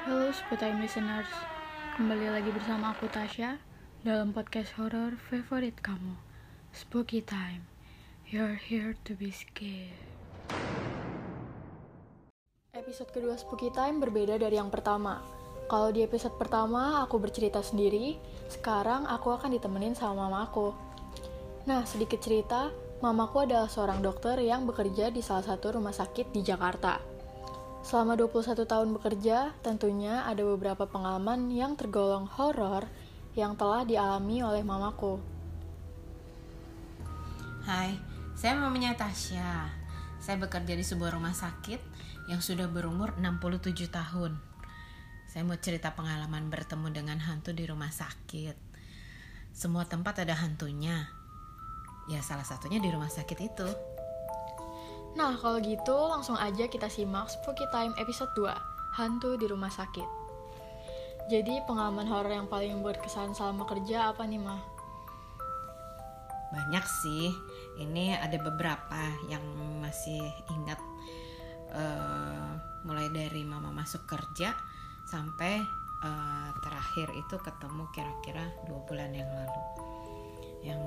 Halo Spotime Listeners, kembali lagi bersama aku Tasya dalam podcast horror favorit kamu, Spooky Time. You're here to be scared. Episode kedua Spooky Time berbeda dari yang pertama. Kalau di episode pertama aku bercerita sendiri, sekarang aku akan ditemenin sama mamaku. Nah, sedikit cerita, mamaku adalah seorang dokter yang bekerja di salah satu rumah sakit di Jakarta. Selama 21 tahun bekerja, tentunya ada beberapa pengalaman yang tergolong horor yang telah dialami oleh mamaku. Hai, saya mamanya Tasya. Saya bekerja di sebuah rumah sakit yang sudah berumur 67 tahun. Saya mau cerita pengalaman bertemu dengan hantu di rumah sakit. Semua tempat ada hantunya. Ya salah satunya di rumah sakit itu. Nah, kalau gitu langsung aja kita simak Spooky Time episode 2, Hantu di Rumah Sakit. Jadi, pengalaman horor yang paling berkesan selama kerja apa nih, Mah? Banyak sih. Ini ada beberapa yang masih ingat eh, mulai dari mama masuk kerja sampai eh, terakhir itu ketemu kira-kira dua bulan yang lalu. Yang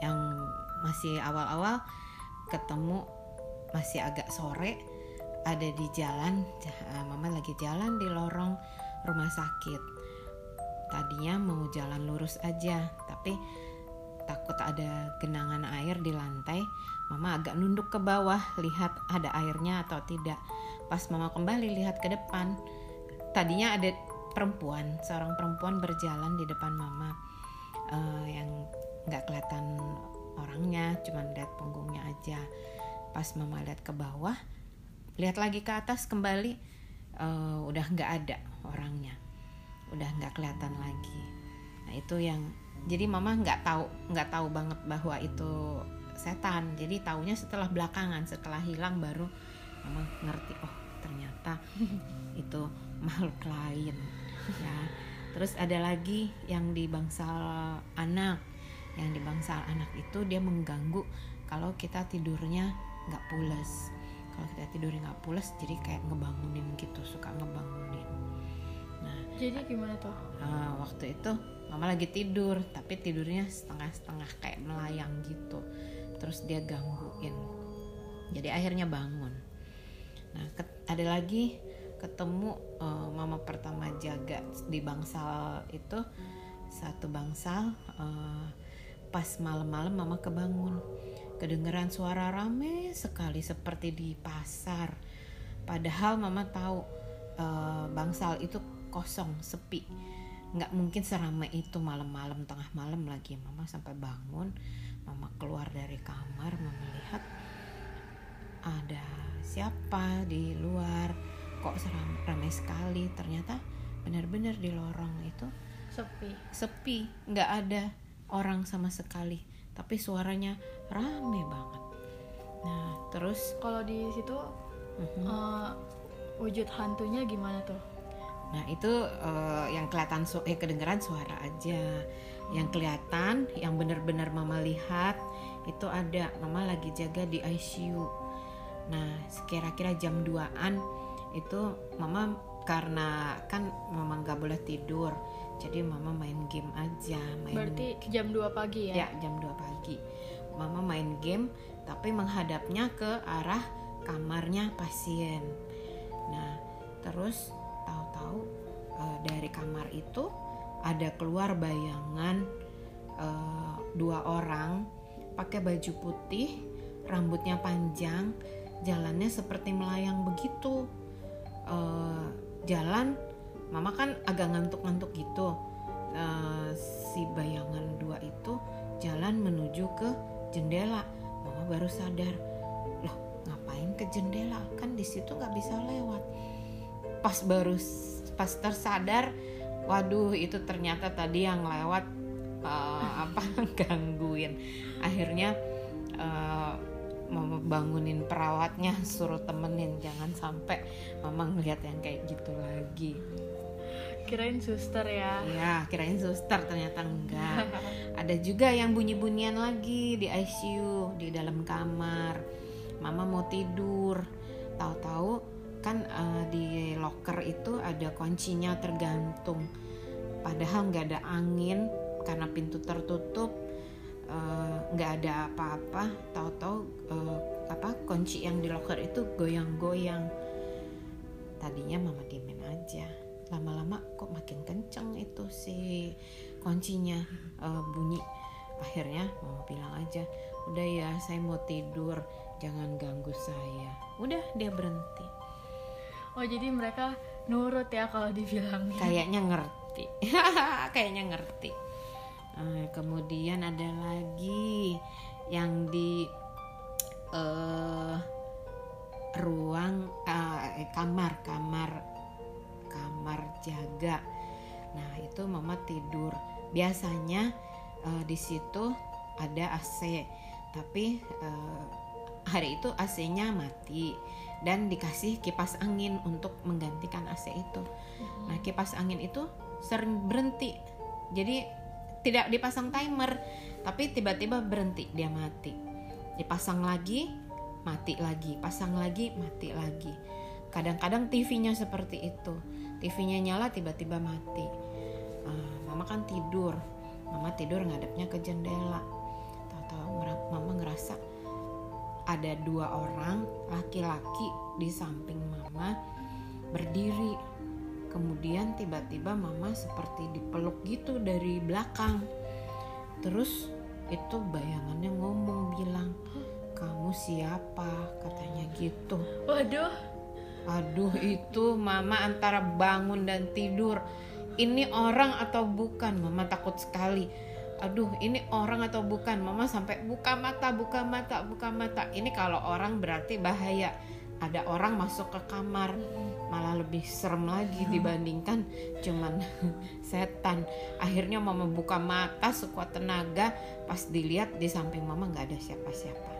yang masih awal-awal ketemu masih agak sore ada di jalan eh, mama lagi jalan di lorong rumah sakit. Tadinya mau jalan lurus aja tapi takut ada genangan air di lantai mama agak nunduk ke bawah lihat ada airnya atau tidak. Pas mama kembali lihat ke depan tadinya ada perempuan seorang perempuan berjalan di depan mama eh, yang nggak kelihatan orangnya cuman lihat punggungnya aja. Pas mama lihat ke bawah lihat lagi ke atas kembali eh, udah nggak ada orangnya. Udah nggak kelihatan lagi. Nah itu yang jadi mama nggak tahu nggak tahu banget bahwa itu setan. Jadi taunya setelah belakangan setelah hilang baru mama ngerti oh ternyata itu makhluk lain ya. Terus ada lagi yang di bangsal anak yang di bangsal anak itu dia mengganggu kalau kita tidurnya nggak pules kalau kita tidurnya nggak pules jadi kayak ngebangunin gitu suka ngebangunin. Nah Jadi gimana tuh? eh, waktu itu mama lagi tidur tapi tidurnya setengah-setengah kayak melayang gitu. Terus dia gangguin. Jadi akhirnya bangun. Nah ada lagi ketemu eh, mama pertama jaga di bangsal itu satu bangsal eh, pas malam-malam mama kebangun. Kedengeran suara rame sekali seperti di pasar. Padahal mama tahu eh, bangsal itu kosong sepi. Nggak mungkin seramai itu malam-malam tengah malam lagi. Mama sampai bangun mama keluar dari kamar mama lihat ada siapa di luar. Kok seram ramai sekali. Ternyata benar-benar di lorong itu Sepi. sepi nggak ada orang sama sekali tapi suaranya rame banget nah terus Kalau di situ mhm. eh, wujud hantunya gimana tuh? Nah itu eh, yang kelihatan su eh kedengeran suara aja. Yang kelihatan, yang benar-benar mama lihat itu ada mama lagi jaga di ICU. Nah kira-kira jam 2an itu mama karena kan mama nggak boleh tidur, jadi mama main game aja, main Berarti jam 2 pagi ya? ya jam 2 pagi. Mama main game tapi menghadapnya ke arah kamarnya pasien. Nah, terus tahu-tahu eh, dari kamar itu ada keluar bayangan eh, dua orang pakai baju putih, rambutnya panjang, jalannya seperti melayang begitu. Eh, jalan, mama kan agak ngantuk-ngantuk gitu. Eh, si bayangan dua itu jalan menuju ke jendela. Mama baru sadar, loh ngapain ke jendela? Kan di situ nggak bisa lewat. Pas baru pas tersadar, waduh itu ternyata tadi yang lewat eh, apa gangguin. Akhirnya mama bangunin perawatnya suruh temenin jangan sampai mama ngeliat yang kayak gitu lagi. Kirain suster ya. Ya, kirain suster ternyata enggak. Ada juga yang bunyi-bunyian lagi di ICU di dalam kamar. Mama mau tidur, tahu-tahu kan uh, di locker itu ada kuncinya tergantung padahal nggak ada angin karena pintu tertutup eh, nggak uh, ada apa-apa tahu-tahu uh, apa kunci yang di locker itu goyang-goyang tadinya mama diemin aja lama-lama kok makin kenceng itu si kuncinya uh, bunyi. Akhirnya mama bilang aja udah ya saya mau tidur jangan ganggu saya. Udah dia berhenti. Oh jadi mereka nurut ya kalau dibilang kayaknya ngerti. Kayaknya ngerti. Uh, kemudian ada lagi yang di uh, ruang uh, kamar kamar kamar nah itu mama tidur biasanya uh, di situ ada AC tapi uh, hari itu AC-nya mati dan dikasih kipas angin untuk menggantikan AC itu. Nah, kipas angin itu sering berhenti. Jadi tidak dipasang timer, tapi tiba-tiba berhenti dia mati. Dipasang lagi, mati lagi, pasang lagi, mati lagi. Kadang-kadang TV-nya seperti itu. TV-nya nyala tiba-tiba mati. Uh, mama kan tidur. Mama tidur ngadepnya ke jendela. Tahu-tahu mama ngerasa ada dua orang laki-laki di samping mama berdiri kemudian tiba-tiba mama seperti dipeluk gitu dari belakang terus itu bayangannya ngomong bilang kamu siapa katanya gitu waduh aduh itu mama antara bangun dan tidur. Ini orang atau bukan? Mama takut sekali. Aduh ini orang atau bukan? Mama sampai buka mata buka mata buka mata. Ini kalau orang berarti bahaya. Ada orang masuk ke kamar malah lebih serem lagi dibandingkan cuman setan. Akhirnya mama buka mata sekuat tenaga. Pas dilihat di samping mama nggak ada siapa-siapa.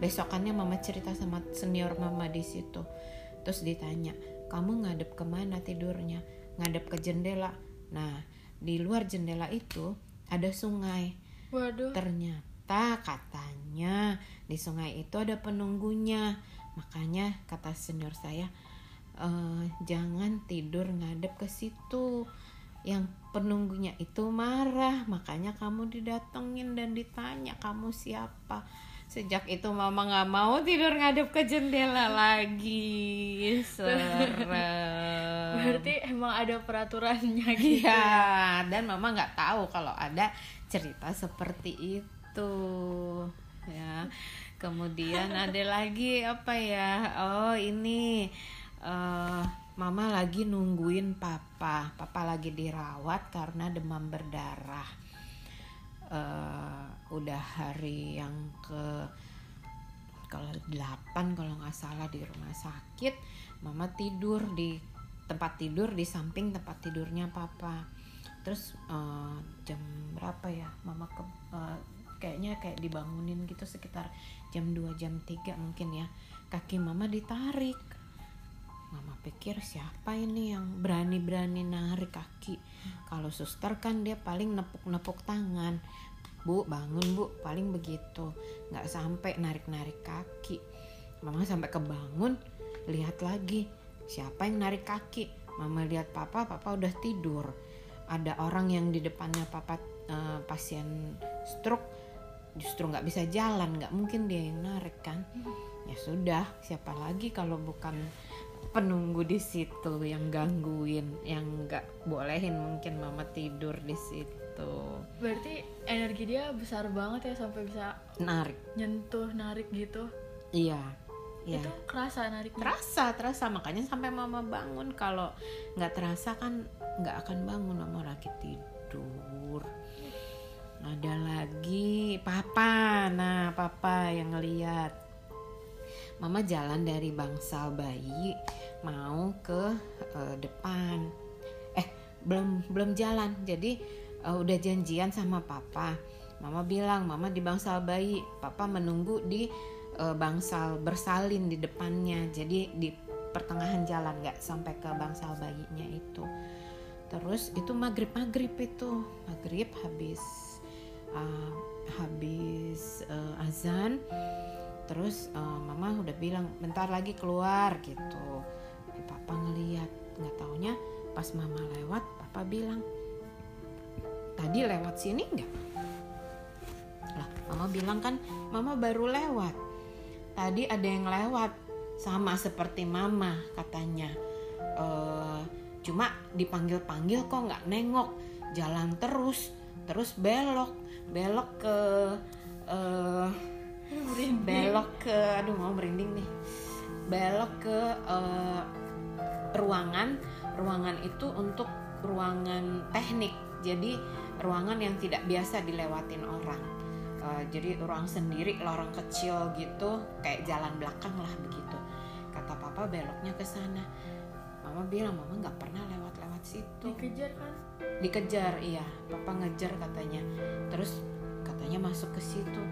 Besokannya mama cerita sama senior mama di situ terus ditanya kamu ngadep ke mana tidurnya ngadep ke jendela nah di luar jendela itu ada sungai. Waduh. Ternyata katanya di sungai itu ada penunggunya. Makanya kata senior saya e, jangan tidur ngadep ke situ. Yang penunggunya itu marah, makanya kamu didatengin dan ditanya kamu siapa sejak itu mama nggak mau tidur ngadep ke jendela lagi. Serem. Berarti emang ada peraturannya gitu ya? dan mama nggak tahu kalau ada cerita seperti itu. Ya. Kemudian ada lagi apa ya? Oh ini uh, mama lagi nungguin papa. Papa lagi dirawat karena demam berdarah udah hari yang ke kalau 8 kalau nggak salah di rumah sakit mama tidur di tempat tidur di samping tempat tidurnya papa. Terus uh, jam berapa ya mama ke uh, kayaknya kayak dibangunin gitu sekitar jam 2 jam 3 mungkin ya kaki mama ditarik. Mama pikir siapa ini yang berani-berani narik kaki? Kalau suster kan dia paling nepuk-nepuk tangan bu bangun bu. Paling begitu. Nggak sampai narik-narik kaki. Mama sampai kebangun lihat lagi. Siapa yang narik kaki? Mama lihat papa papa udah tidur. Ada orang yang di depannya papa uh, pasien stroke justru nggak bisa jalan. Nggak mungkin dia yang narik kan? Ya sudah siapa lagi kalau bukan penunggu di situ yang gangguin yang nggak bolehin mungkin mama tidur di situ berarti energi dia besar banget ya sampai bisa narik. nyentuh narik gitu. Iya Ya. itu kerasa narik. Terasa terasa. Makanya sampai mama bangun. Kalau nggak terasa kan nggak akan bangun. Mama lagi tidur. Ada lagi papa. Nah papa yang ngeliat. Mama jalan dari bangsal bayi mau ke uh, depan. Eh belum belum jalan. Jadi uh, udah janjian sama papa. Mama bilang mama di bangsal bayi. Papa menunggu di uh, bangsal bersalin di depannya. Jadi di pertengahan jalan nggak sampai ke bangsal bayinya itu. Terus itu maghrib maghrib itu. Maghrib habis uh, habis uh, azan. Terus uh, mama udah bilang bentar lagi keluar gitu. Papa ngeliat nggak taunya pas mama lewat papa bilang tadi lewat sini nggak? Lah mama bilang kan mama baru lewat. Tadi ada yang lewat. Sama seperti mama katanya. Eh, cuma dipanggil panggil kok nggak nengok. Jalan terus terus belok. Belok ke eh, belok ke aduh mau merinding nih. Belok ke eh, ruangan. Ruangan itu untuk ruangan teknik jadi ruangan yang tidak biasa dilewatin orang. Eh, jadi ruang sendiri lorong kecil gitu kayak jalan belakang lah begitu. Kata papa beloknya ke sana. Mama bilang mama nggak pernah lewat-lewat situ. Dikejar kan? dikejar iya. Papa ngejar katanya. Terus katanya masuk ke situ.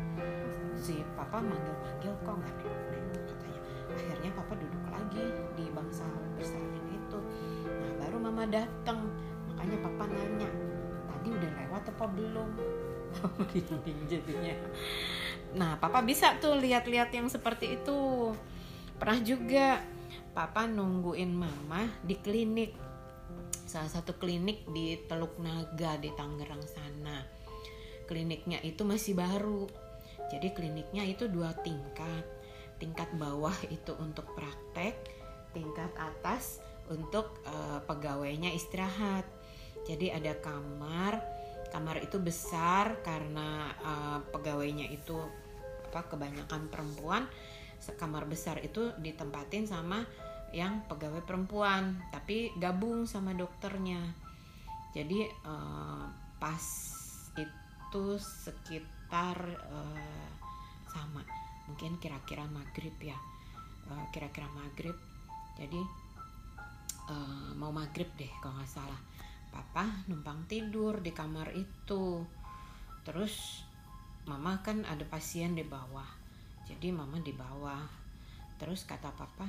Si papa manggil-manggil kok nggak nengok-nengok? katanya. Akhirnya papa duduk lagi di bangsa bersalin itu. Nah baru mama datang makanya papa nanya lewat apa belum merinding jadinya nah papa bisa tuh lihat-lihat yang seperti itu pernah juga papa nungguin mama di klinik salah satu klinik di Teluk Naga di Tangerang sana. Kliniknya itu masih baru. Jadi kliniknya itu dua tingkat. Tingkat bawah itu untuk praktek, tingkat atas untuk eh, pegawainya istirahat. Jadi ada kamar, kamar itu besar karena eh, pegawainya itu apa kebanyakan perempuan. Kamar besar itu ditempatin sama yang pegawai perempuan tapi gabung sama dokternya jadi eh, pas itu sekitar eh, sama mungkin kira-kira maghrib ya Eh, kira-kira maghrib jadi eh, mau maghrib deh kalau nggak salah papa numpang tidur di kamar itu. Terus mama kan ada pasien di bawah jadi mama di bawah. Terus kata papa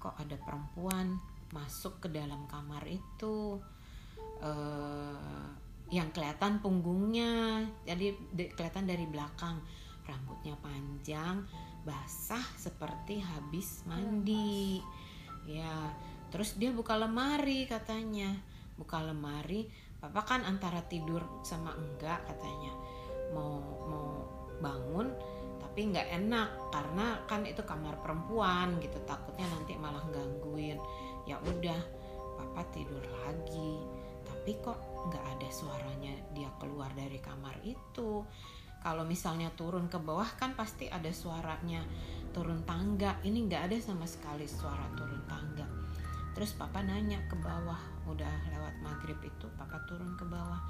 kok ada perempuan masuk ke dalam kamar itu? Eh yang kelihatan punggungnya jadi kelihatan dari belakang. Rambutnya panjang basah seperti habis mandi. Ya terus dia buka lemari katanya buka lemari papa kan antara tidur sama enggak katanya. Mau mau bangun tapi nggak enak karena kan itu kamar perempuan gitu. Takutnya nanti malah gangguin. Ya udah papa tidur lagi tapi kok nggak ada suaranya dia keluar dari kamar itu. Kalau misalnya turun ke bawah kan pasti ada suaranya turun tangga. Ini nggak ada sama sekali suara turun tangga terus papa nanya ke bawah udah lewat maghrib itu papa turun ke bawah.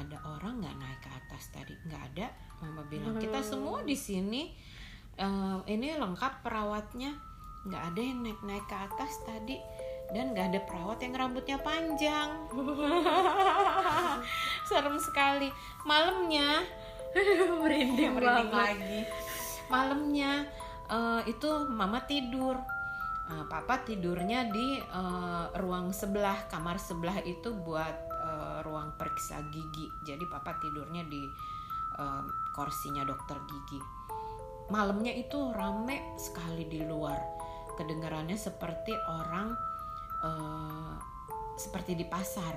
Ada orang nggak naik ke atas tadi? Nggak ada. Mama bilang kita semua di sini eh, ini lengkap perawatnya. Nggak ada yang naik naik ke atas tadi. Dan nggak ada perawat yang rambutnya panjang. Serem sekali. Malamnya Merinding merinding lagi. Malamnya eh, itu mama tidur Eh, papa tidurnya di eh, ruang sebelah kamar sebelah itu buat eh, ruang periksa gigi. Jadi papa tidurnya di eh, kursinya dokter gigi. Malamnya itu rame sekali di luar. Kedengarannya seperti orang eh, seperti di pasar.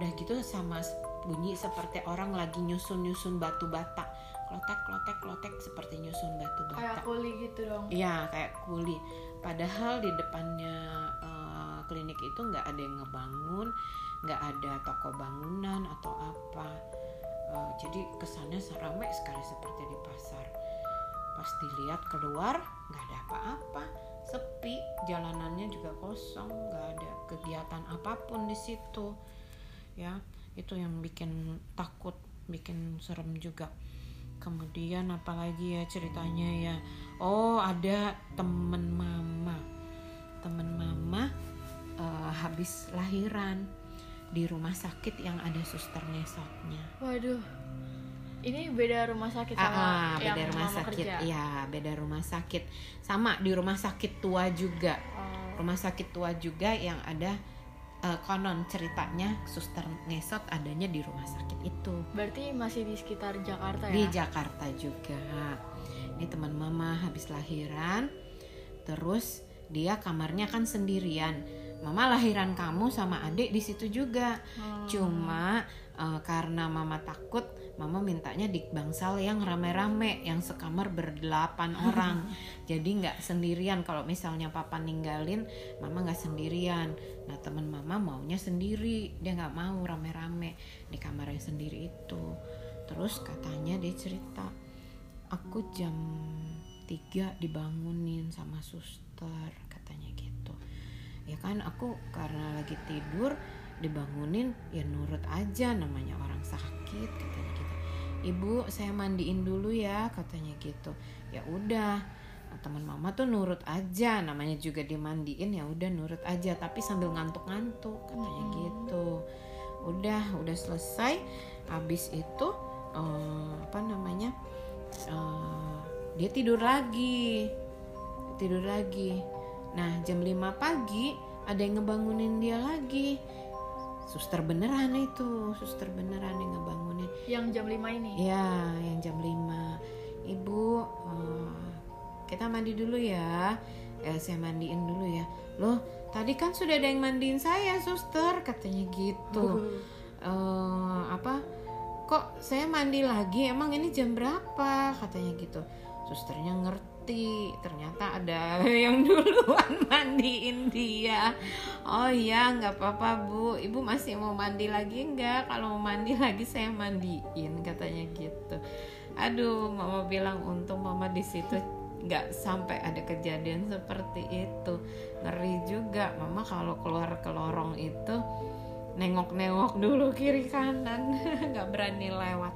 Udah gitu sama bunyi seperti orang lagi nyusun nyusun batu bata. Klotek klotek klotek seperti nyusun batu bata. Kayak kuli gitu dong. Iya kayak kuli. Padahal di depannya eh, klinik itu nggak ada yang ngebangun, nggak ada toko bangunan atau apa. Eh, jadi kesannya ramai sekali seperti di pasar. Pas dilihat keluar nggak ada apa-apa, sepi, jalanannya juga kosong, nggak ada kegiatan apa pun di situ. Ya itu yang bikin takut, bikin serem juga kemudian apalagi ya ceritanya ya oh ada temen mama temen mama eh, habis lahiran di rumah sakit yang ada suster ngesotnya Waduh. Ini beda rumah sakit ah, sama ah, yang beda rumah mama sakit kerja. ya beda rumah sakit sama di rumah sakit tua juga Oh. rumah sakit tua juga yang ada eh, konon ceritanya suster ngesot adanya di rumah sakit itu Berarti masih di sekitar Jakarta ya? di Jakarta juga. Ini teman mama habis lahiran, terus dia kamarnya kan sendirian mama lahiran kamu sama adik di situ juga. Hmm. cuma eh, karena mama takut mama mintanya di bangsal yang rame-rame yang sekamar berdelapan orang. Jadi nggak sendirian. Kalau misalnya papa ninggalin mama nggak sendirian. Nah teman mama maunya sendiri. Dia nggak mau rame-rame di kamar yang sendiri itu. Terus katanya dia cerita aku jam 3 dibangunin sama suster katanya ya kan aku karena lagi tidur dibangunin ya nurut aja namanya orang sakit katanya gitu. Ibu saya mandiin dulu ya katanya gitu. Ya udah Nah, teman mama tuh nurut aja namanya juga dimandiin ya udah nurut aja tapi sambil ngantuk-ngantuk katanya Hmm. gitu. Udah udah selesai. Habis itu eh, apa namanya eh, dia tidur lagi. Tidur lagi nah jam 5 pagi ada yang ngebangunin dia lagi. Suster beneran itu suster beneran yang ngebangunin. Yang jam 5 ini. ya yang jam 5 ibu eh, kita mandi dulu ya. Eh, saya mandiin dulu ya. Loh tadi kan sudah ada yang mandiin saya suster katanya gitu. Eh apa? Kok saya mandi lagi? Emang ini jam berapa? Katanya gitu. Susternya ngerti ternyata ada yang duluan mandiin dia. Oh iya nggak apa-apa bu. Ibu masih mau mandi lagi nggak? Kalau mau mandi lagi saya mandiin katanya gitu. Aduh mama bilang untung mama di situ nggak sampai ada kejadian seperti itu. Ngeri juga mama kalau keluar ke lorong itu nengok-nengok dulu kiri kanan. Nggak berani lewat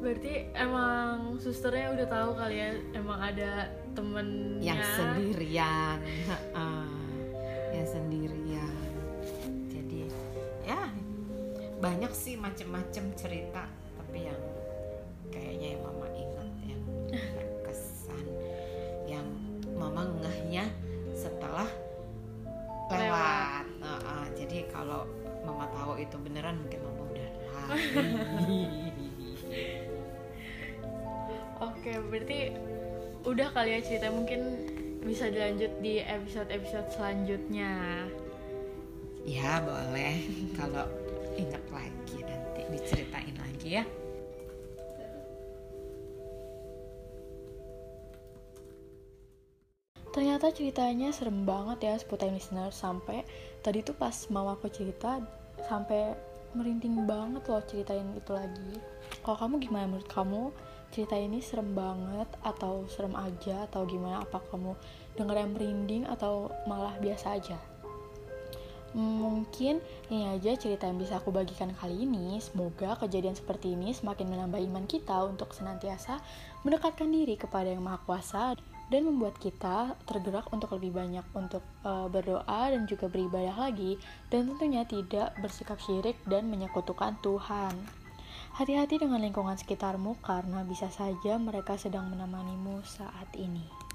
Berarti emang susternya udah tahu kali ya emang ada temennya. yang sendirian yang sendirian. Jadi ya banyak sih macem-macem cerita tapi yang kayaknya yang mama ingat yang berkesan yang mama ngehnya setelah lewat. Heeh, jadi kalau mama tahu itu beneran mungkin mama udah lari Oke, berarti udah kali ya cerita mungkin bisa dilanjut di episode-episode selanjutnya. Ya boleh kalau ingat lagi nanti diceritain lagi ya. Ternyata ceritanya serem banget ya seputar listener sampai tadi tuh pas mama aku cerita sampai merinding banget loh ceritain itu lagi. Kalau kamu gimana menurut kamu cerita ini serem banget atau serem aja atau gimana? Apa kamu denger yang merinding atau malah biasa aja? Mungkin ini aja cerita yang bisa aku bagikan kali ini. Semoga kejadian seperti ini semakin menambah iman kita untuk senantiasa mendekatkan diri kepada Yang Maha Kuasa dan membuat kita tergerak untuk lebih banyak untuk eh, berdoa dan juga beribadah lagi dan tentunya tidak bersikap syirik dan menyekutukan Tuhan. Hati-hati dengan lingkungan sekitarmu karena bisa saja mereka sedang menemanimu saat ini.